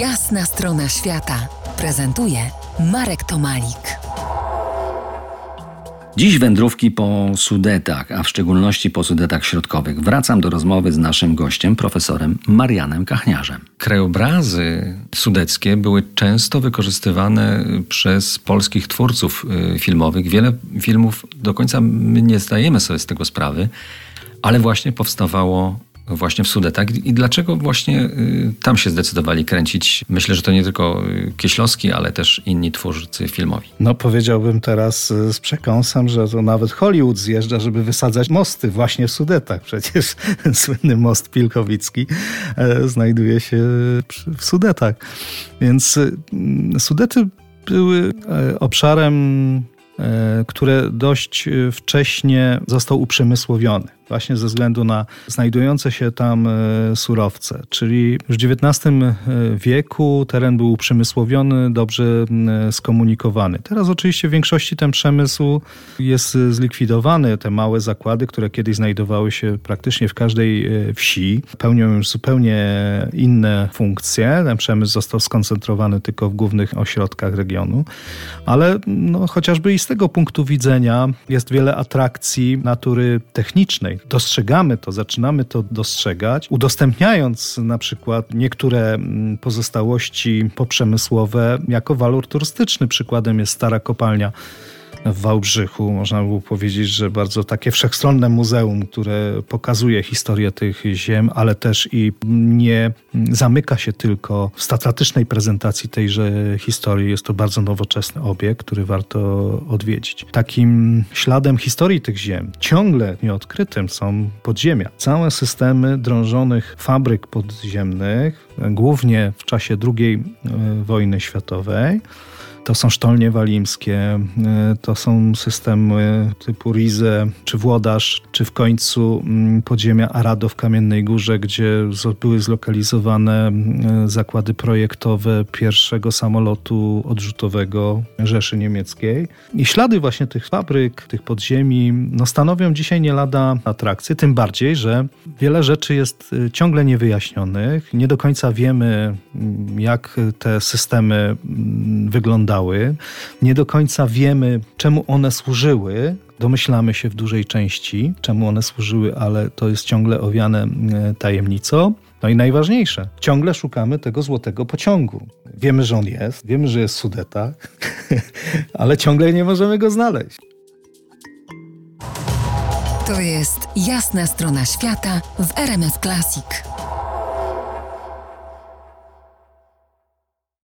Jasna strona świata prezentuje Marek Tomalik. Dziś wędrówki po Sudetach, a w szczególności po Sudetach Środkowych. Wracam do rozmowy z naszym gościem, profesorem Marianem Kachniarzem. Krajobrazy sudeckie były często wykorzystywane przez polskich twórców y, filmowych. Wiele filmów do końca my nie zdajemy sobie z tego sprawy, ale właśnie powstawało właśnie w Sudetach. I dlaczego właśnie y, tam się zdecydowali kręcić? Myślę, że to nie tylko y, Kieślowski, ale też inni twórcy filmowi. No powiedziałbym teraz y, z przekąsem, że to nawet Hollywood zjeżdża, żeby wysadzać mosty właśnie w Sudetach. Przecież słynny most Pilkowicki e, znajduje się w Sudetach. Więc Sudety były e, obszarem, e, które dość wcześnie został uprzemysłowiony właśnie ze względu na znajdujące się tam e, surowce. Czyli już w XIX e, wieku teren był uprzemysłowiony, dobrze skomunikowany. Teraz oczywiście w większości ten przemysł jest zlikwidowany. Te małe zakłady, które kiedyś znajdowały się praktycznie w każdej e, wsi, pełnią już zupełnie inne funkcje. Ten przemysł został skoncentrowany tylko w głównych ośrodkach regionu, ale no, chociażby i z tego punktu widzenia jest wiele atrakcji natury technicznej, dostrzegamy to, zaczynamy to dostrzegać, udostępniając na przykład niektóre mm, pozostałości poprzemysłowe jako walor turystyczny. Przykładem jest stara kopalnia w Wałbrzychu. Można by było powiedzieć, że bardzo takie wszechstronne muzeum, które pokazuje historię tych ziem, ale też i nie zamyka się tylko w statystycznej prezentacji tejże historii. Jest to bardzo nowoczesny obiekt, który warto odwiedzić. Takim śladem historii tych ziem, ciągle nieodkrytym są podziemia. Całe systemy drążonych fabryk podziemnych, głównie w czasie II e, wojny światowej, to są sztolnie walimskie, e, to są systemy typu Rize, czy Włodarz, czy w końcu mm, podziemia Arado w Kamiennej Górze, gdzie były zlokalizowane mm, zakłady projektowe pierwszego samolotu odrzutowego Rzeszy Niemieckiej. I ślady właśnie tych fabryk, tych podziemi no stanowią dzisiaj nie lada atrakcję, tym bardziej, że wiele rzeczy jest y, ciągle niewyjaśnionych. Nie do końca wiemy, mm, jak te systemy wyglądają Nie do końca wiemy, czemu one służyły. Domyślamy się w dużej części, czemu one służyły, ale to jest ciągle owiane e, tajemnicą. No i najważniejsze, ciągle szukamy tego złotego pociągu. Wiemy, że on jest, wiemy, że jest w Sudetach, ale ciągle nie możemy go znaleźć. To jest jasna strona świata w RMS Classic.